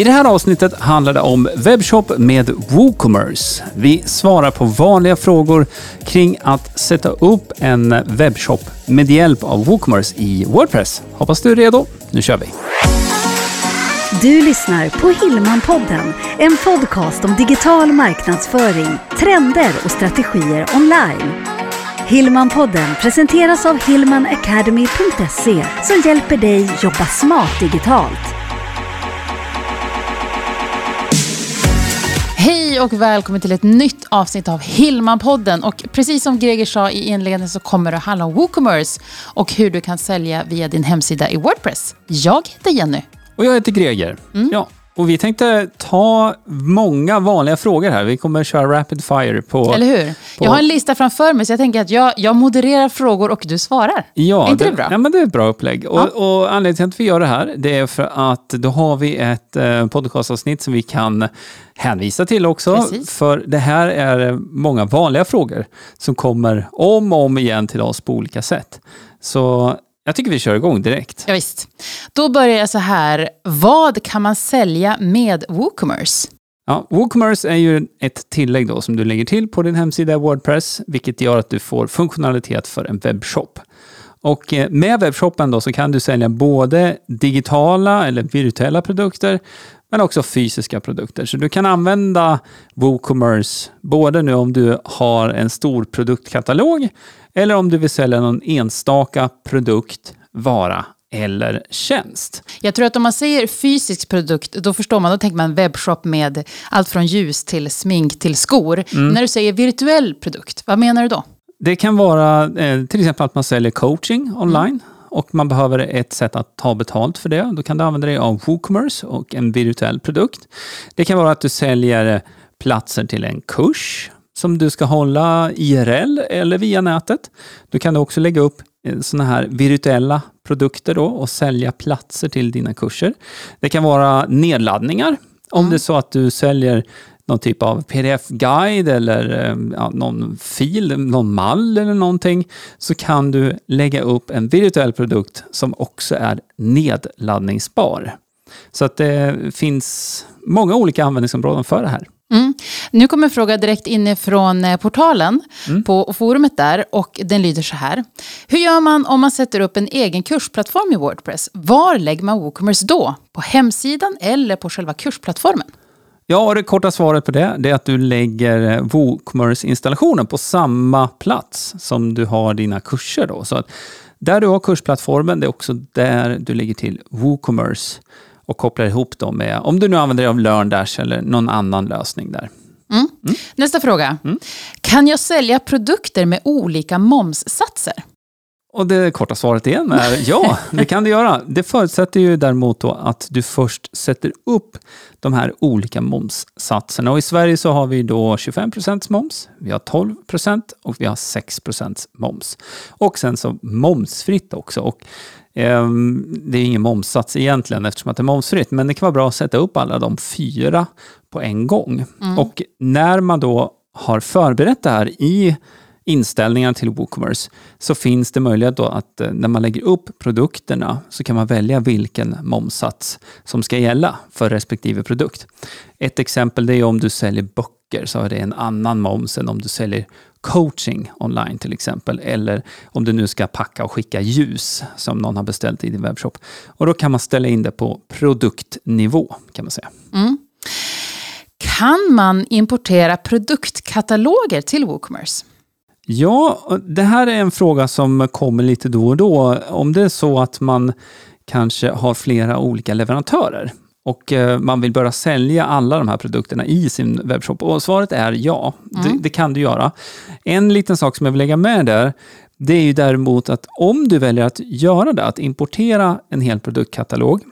I det här avsnittet handlar det om webbshop med WooCommerce. Vi svarar på vanliga frågor kring att sätta upp en webbshop med hjälp av WooCommerce i Wordpress. Hoppas du är redo. Nu kör vi! Du lyssnar på Hillmanpodden, en podcast om digital marknadsföring, trender och strategier online. Hillmanpodden presenteras av hillmanacademy.se som hjälper dig jobba smart digitalt. Hej och välkommen till ett nytt avsnitt av Hillmanpodden. Och precis som Greger sa i inledningen så kommer det att handla om WooCommerce och hur du kan sälja via din hemsida i Wordpress. Jag heter Jenny. Och jag heter Greger. Ja, och vi tänkte ta många vanliga frågor här. Vi kommer köra rapid fire på... Eller hur? på- Jag har en lista framför mig så jag tänker att jag, jag modererar frågor och du svarar. Ja, är inte det, bra? Ja, men det är ett bra upplägg. Och, och anledningen till att vi gör det här, det är för att då har vi ett eh, podcastavsnitt som vi kan hänvisa till också. Precis. För det här är många vanliga frågor som kommer om och om igen till oss på olika sätt. Så jag tycker vi kör igång direkt. Ja, visst. Då börjar jag så här. Vad kan man sälja med WooCommerce? Ja, WooCommerce är ju ett tillägg då som du lägger till på din hemsida Wordpress, vilket gör att du får funktionalitet för en webbshop. Och eh, med webbshoppen då så kan du sälja både digitala eller virtuella produkter, men också fysiska produkter. Så du kan använda WooCommerce både nu om du har en stor produktkatalog eller om du vill sälja någon enstaka produkt, vara eller tjänst. Jag tror att om man säger fysisk produkt, då förstår man, då tänker man webbshop med allt från ljus till smink till skor. Mm. När du säger virtuell produkt, vad menar du då? Det kan vara eh, till exempel att man säljer coaching online och man behöver ett sätt att ta betalt för det. Då kan du använda dig av WooCommerce och en virtuell produkt. Det kan vara att du säljer eh, platser till en kurs som du ska hålla IRL eller via nätet. Du kan också lägga upp sådana här virtuella produkter då och sälja platser till dina kurser. Det kan vara nedladdningar. Om det är så att du säljer någon typ av pdf-guide eller eh, ja, någon fil, någon mall eller någonting, så kan du lägga upp en virtuell produkt som också är nedladdningsbar. Så att det finns många olika användningsområden för det här. Mm. Nu kommer en fråga direkt inifrån eh, portalen Mm. på forumet där och den lyder så här. Hur gör man om man sätter upp en egen kursplattform i Wordpress? Var lägger man WooCommerce då? På hemsidan eller på själva kursplattformen? Ja, och det korta svaret på det, det är att du lägger eh, WooCommerce-installationen på samma plats som du har dina kurser. Då. Så att där du har kursplattformen, det är också där du lägger till WooCommerce och kopplar ihop dem med, om du nu använder dig av LearnDash eller någon annan lösning där. Nästa fråga. Mm. Kan jag sälja produkter med olika momssatser? Och det korta svaret igen är ja, det kan du göra. Det förutsätter ju däremot då att du först sätter upp de här olika momssatserna. Och I Sverige så har vi då 25% moms, vi har 12% och vi har 6% moms. Och sen så momsfritt också. Och, ehm, det är ingen momssats egentligen eftersom att det är momsfritt, men det kan vara bra att sätta upp alla de fyra på en gång. Och när man då har förberett det här i inställningar till WooCommerce så finns det möjlighet då att eh, när man lägger upp produkterna så kan man välja vilken momssats som ska gälla för respektive produkt. Ett exempel det är om du säljer böcker så är det en annan moms än om du säljer coaching online till exempel. Eller om du nu ska packa och skicka ljus som någon har beställt i din webbshop. Och då kan man ställa in det på produktnivå kan man säga. Mm. Kan man importera produktkataloger till WooCommerce? Ja, det här är en fråga som kommer lite då och då. Om det är så att man kanske har flera olika leverantörer och eh, man vill börja sälja alla de här produkterna i sin webbshop. Och svaret är ja, det, det kan du göra. En liten sak som jag vill lägga med där, det är ju däremot att om du väljer att göra det, att importera en hel produktkatalog,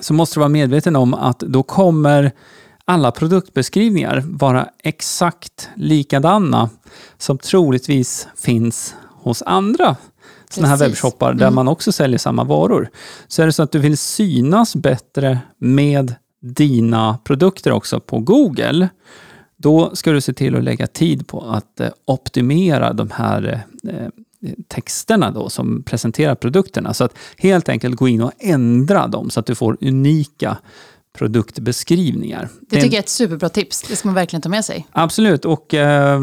så måste du vara medveten om att då kommer alla produktbeskrivningar vara exakt likadana som troligtvis finns hos andra sådana här webbshoppar där man också säljer samma varor. Så är det så att du vill synas bättre med dina produkter också på Google, då ska du se till att lägga tid på att eh, optimera de här eh, texterna då som presenterar produkterna. Så att helt enkelt gå in och ändra dem så att du får unika produktbeskrivningar. Det tycker jag är ett superbra tips. Det ska man verkligen ta med sig. Absolut, och eh,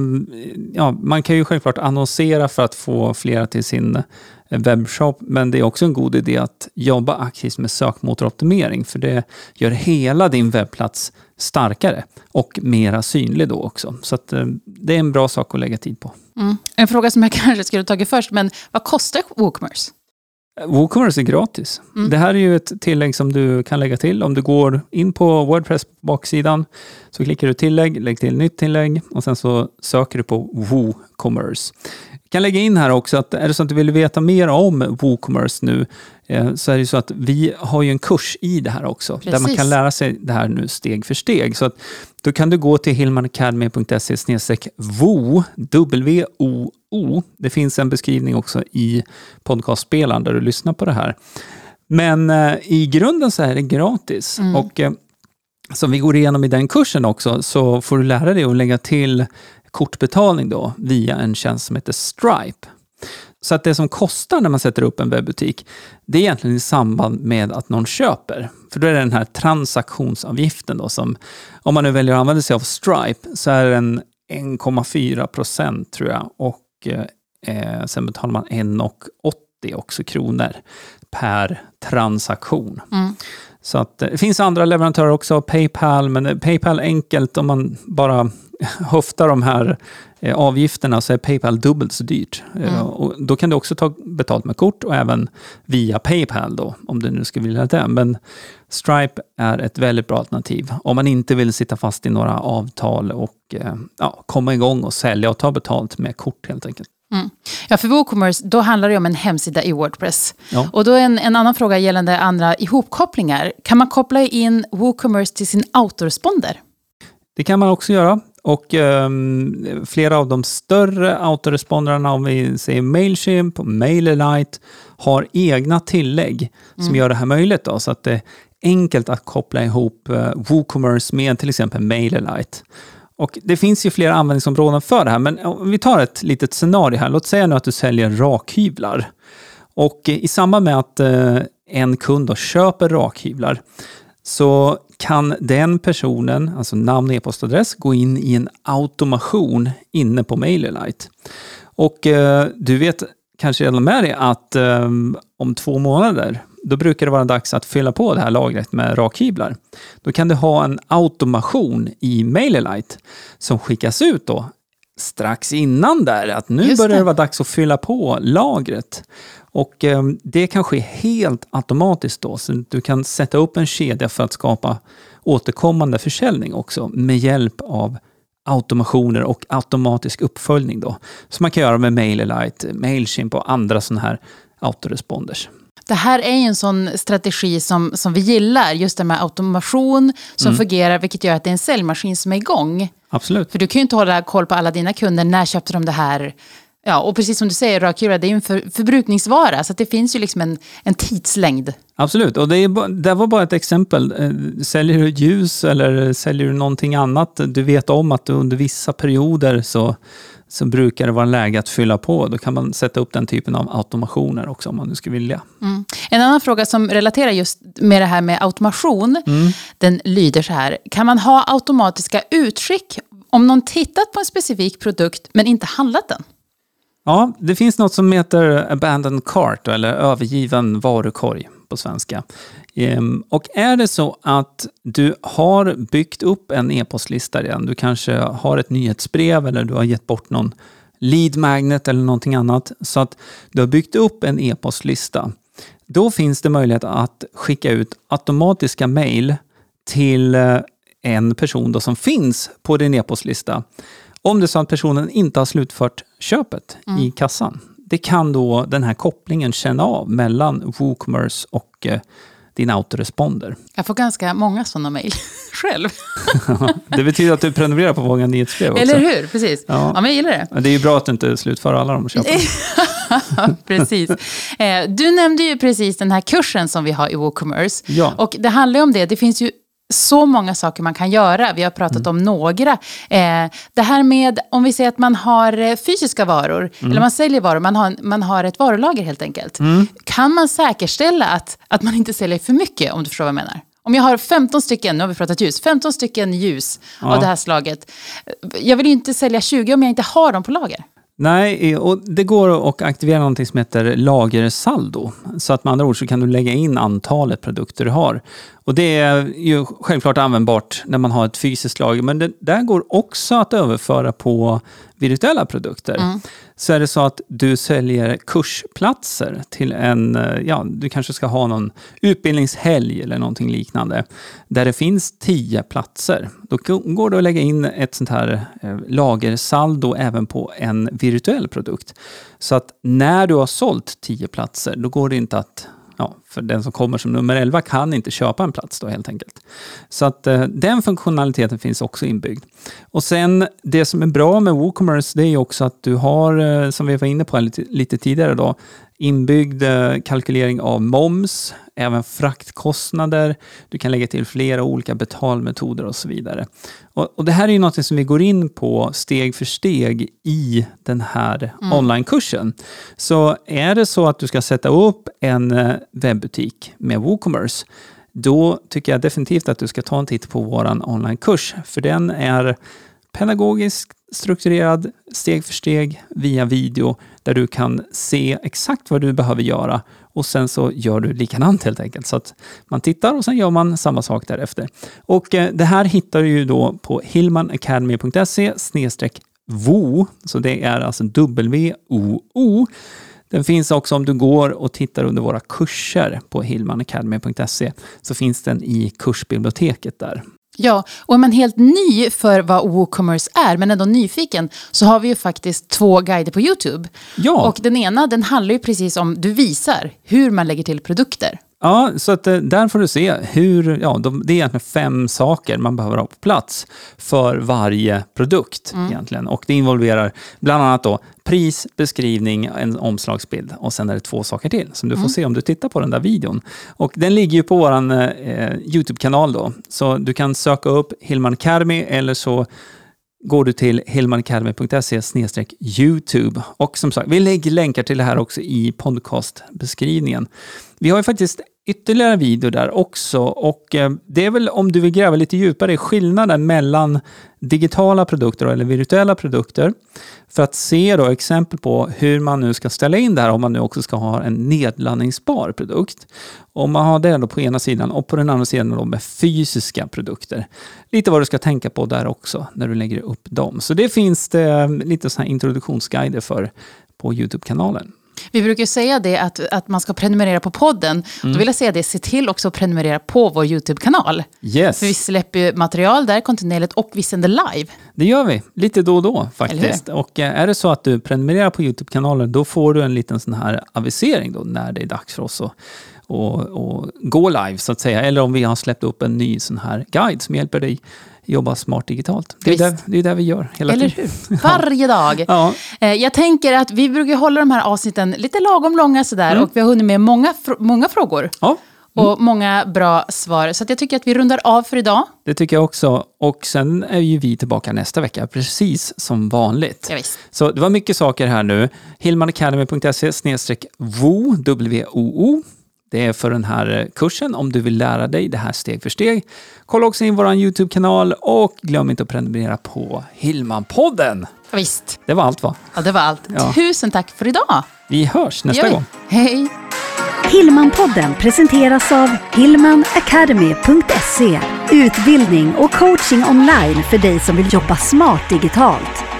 ja, man kan ju självklart annonsera för att få flera till sin eh, webbshop, men det är också en god idé att jobba aktivt med sökmotoroptimering, för det gör hela din webbplats starkare och mera synlig då också. Så att, eh, det är en bra sak att lägga tid på. Mm. En fråga som jag kanske skulle tagit först, men vad kostar WooCommerce? WooCommerce är gratis. Mm. Det här är ju ett tillägg som du kan lägga till. Om du går in på Wordpress baksidan så klickar du tillägg, lägg till nytt tillägg och sen så söker du på WooCommerce. Jag kan lägga in här också att är det så att du vill veta mer om WooCommerce nu så är det så att vi har ju en kurs i det här också där man Precis. kan lära sig det här nu steg för steg. Så att då kan du gå till hillmanacademy.se wo, W-O-O. Det finns en beskrivning också i podcastspelaren där du lyssnar på det här. Men eh, i grunden så är det gratis. Och eh, som vi går igenom i den kursen också så får du lära dig att lägga till kortbetalning då via en tjänst som heter Stripe. Så att det som kostar när man sätter upp en webbutik, det är egentligen i samband med att någon köper. För då är det den här transaktionsavgiften då som, om man nu väljer att använda sig av Stripe, så är den 1,4 procent tror jag. Och eh, eh sen betalar man 1,80 också kronor per transaktion. Mm. Så att, eh, det finns andra leverantörer också, Paypal, men eh, Paypal enkelt om man bara höftar de här eh, avgifterna så är Paypal dubbelt så dyrt. Eh, Och då kan du också ta betalt med kort och även via Paypal då, om du nu skulle vilja det. Men Stripe är ett väldigt bra alternativ om man inte vill sitta fast i några avtal och eh, ja, komma igång och sälja och ta betalt med kort helt enkelt. Mm. Ja, för WooCommerce, då handlar det om en hemsida i Wordpress. Ja. Och då en, en annan fråga gällande andra ihopkopplingar. Kan man koppla in WooCommerce till sin autoresponder? Det kan man också göra. Och ehm, flera av de större autoresponderna, om vi säger Mailchimp och MailerLite, har egna tillägg som gör det här möjligt. Då, så att det är enkelt att koppla ihop uh, WooCommerce med till exempel MailerLite. Och det finns ju flera användningsområden för det här, men om vi tar ett litet scenario här. Låt säga nu att du säljer rakhyvlar. Och i samband med att eh, en kund då köper rakhyvlar så kan den personen, alltså namn och e-postadress, gå in i en automation inne på MailerLite. Och eh, du vet kanske redan med dig att eh, om två månader, då brukar det vara dags att fylla på det här lagret med rakhyvlar. Då kan du ha en automation i MailerLite som skickas ut då strax innan där, att nu Just börjar det vara dags att fylla på lagret. Och eh, det kan ske helt automatiskt då, så du kan sätta upp en kedja för att skapa återkommande försäljning också med hjälp av automationer och automatisk uppföljning då. Som man kan göra med MailerLite, Mailchimp och andra sådana här autoresponders. Det här är ju en sån strategi som, som vi gillar, just det med automation som fungerar, vilket gör att det är en säljmaskin som är igång. Absolut. För du kan ju inte hålla koll på alla dina kunder, när köpte de det här? Ja, och precis som du säger, rakhyvlar, det är ju en för, förbrukningsvara, så det finns ju liksom en, en tidslängd. Absolut, och det, är, det var bara ett exempel. Eh, Säljer du ljus eller säljer du någonting annat, du vet om att under vissa perioder så, så brukar det vara läge att fylla på. Då kan man sätta upp den typen av automationer också om man nu skulle vilja. Mm. En annan fråga som relaterar just med det här med automation, den lyder så här. Kan man ha automatiska utskick om någon tittat på en specifik produkt men inte handlat den? Ja, det finns något som heter abandoned cart eller övergiven varukorg på svenska. Ehm, Och är det så att du har byggt upp en e-postlista redan, du kanske har ett nyhetsbrev eller du har gett bort någon lead magnet eller någonting annat, så att du har byggt upp en e-postlista. Då finns det möjlighet att skicka ut automatiska mejl till eh, en person då som finns på din e-postlista. Om det är så att personen inte har slutfört köpet i kassan. Det kan då den här kopplingen känna av mellan WooCommerce och eh, din autoresponder. Jag får ganska många sådana mejl själv. Det betyder att du prenumererar på många nyhetsbrev också. Eller hur? Precis. Ja. Ja. men jag gillar det. Det är ju bra att du inte slutför alla de köpen. precis. Eh, du nämnde ju precis den här kursen som vi har i WooCommerce. Ja. Och det handlar ju om det. Det finns ju så många saker man kan göra. Vi har pratat om några. Eh, det här med, om vi säger att man har eh, fysiska varor, eller man säljer varor, man har, man har ett varulager helt enkelt. Kan man säkerställa att, att man inte säljer för mycket, om du förstår vad jag menar? Om jag har 15 stycken, nu har vi pratat ljus, 15 stycken ljus Ja. av det här slaget. Jag vill ju inte sälja 20 om jag inte har dem på lager. Nej, och det går att aktivera någonting som heter lagersaldo. Så att med andra ord så kan du lägga in antalet produkter du har. Och det är ju självklart användbart när man har ett fysiskt lager, men det där går också att överföra på virtuella produkter. Så är det så att du säljer kursplatser till en, eh, ja, du kanske ska ha någon utbildningshelg eller någonting liknande, där det finns tio platser. Då går det att lägga in ett sånt här eh, lagersaldo även på en virtuell produkt. Så att när du har sålt tio platser, då går det inte att Ja, för den som kommer som nummer 11 kan inte köpa en plats då helt enkelt. Så att eh, den funktionaliteten finns också inbyggd. Och sen det som är bra med WooCommerce det är också att du har, eh, som vi var inne på lite, lite tidigare då, inbyggd eh, kalkylering av moms, även fraktkostnader. Du kan lägga till flera olika betalmetoder och så vidare. Och, och det här är ju något som vi går in på steg för steg i den här onlinekursen. Så är det så att du ska sätta upp en eh, webbutik med WooCommerce, då tycker jag definitivt att du ska ta en titt på vår onlinekurs, för den är pedagogiskt strukturerad steg för steg via video där du kan se exakt vad du behöver göra och sen så gör du likadant helt enkelt. Så att man tittar och sen gör man samma sak därefter. Och eh, det här hittar du ju då på hillmanacademy.se VOO, så det är alltså W-O-O. Den finns också om du går och tittar under våra kurser på hillmanacademy.se så finns den i kursbiblioteket där. Ja, och är man helt ny för vad WooCommerce är, men ändå nyfiken, så har vi ju faktiskt två guider på YouTube. Ja. Och den ena, den handlar ju precis om, du visar hur man lägger till produkter. Ja, så att eh, där får du se hur, ja, de, det är egentligen fem saker man behöver ha på plats för varje produkt egentligen. Och det involverar bland annat då pris, beskrivning, en omslagsbild och sen är det två saker till som du får se om du tittar på den där videon. Och den ligger ju på vår eh, YouTube-kanal då, så du kan söka upp Hillman Academy eller så går du till hillmanacademy.se YouTube. Och som sagt, vi lägger länkar till det här också i podcastbeskrivningen. Vi har ju faktiskt ytterligare video där också och eh, det är väl om du vill gräva lite djupare i skillnaden mellan digitala produkter eller virtuella produkter för att se då exempel på hur man nu ska ställa in det här om man nu också ska ha en nedladdningsbar produkt. Om man har det då på ena sidan och på den andra sidan då med fysiska produkter. Lite vad du ska tänka på där också när du lägger upp dem. Så det finns det eh, lite sådana här introduktionsguider för på Youtube-kanalen. Vi brukar säga det att, att man ska prenumerera på podden. Då vill jag säga det, se till också att prenumerera på vår YouTube-kanal. Yes, För vi släpper material där kontinuerligt och vi sänder live. det gör vi. Lite då och då faktiskt. Och eh, är det så att du prenumererar på Youtube-kanalen, då får du en liten sån här avisering då när det är dags för oss att och, och gå live så att säga. Eller om vi har släppt upp en ny sån här guide som hjälper dig jobba smart digitalt. Det är Visst. det, är det vi gör hela Eller tiden. hur? Varje dag. Ja. Eh, Jag tänker att vi brukar hålla de här avsnitten lite lagom långa sådär och vi har hunnit med många, många frågor ja, och många bra svar. Så jag tycker att vi rundar av för idag. det tycker jag också. Och sen är ju vi tillbaka nästa vecka, precis som vanligt. Ja, visst. Så det var mycket saker här nu. hillmanacademy.se wo, W-O-O. Det är för den här eh, kursen om du vill lära dig det här steg för steg. Kolla också in vår YouTube-kanal och glöm inte att prenumerera på Hillman-podden. Visst. Det var allt va? Ja, det var allt. Ja. Tusen tack för idag. Vi hörs nästa gång. Hej. Hillmanpodden presenteras av hillmanacademy.se Utbildning och coaching online för dig som vill jobba smart digitalt.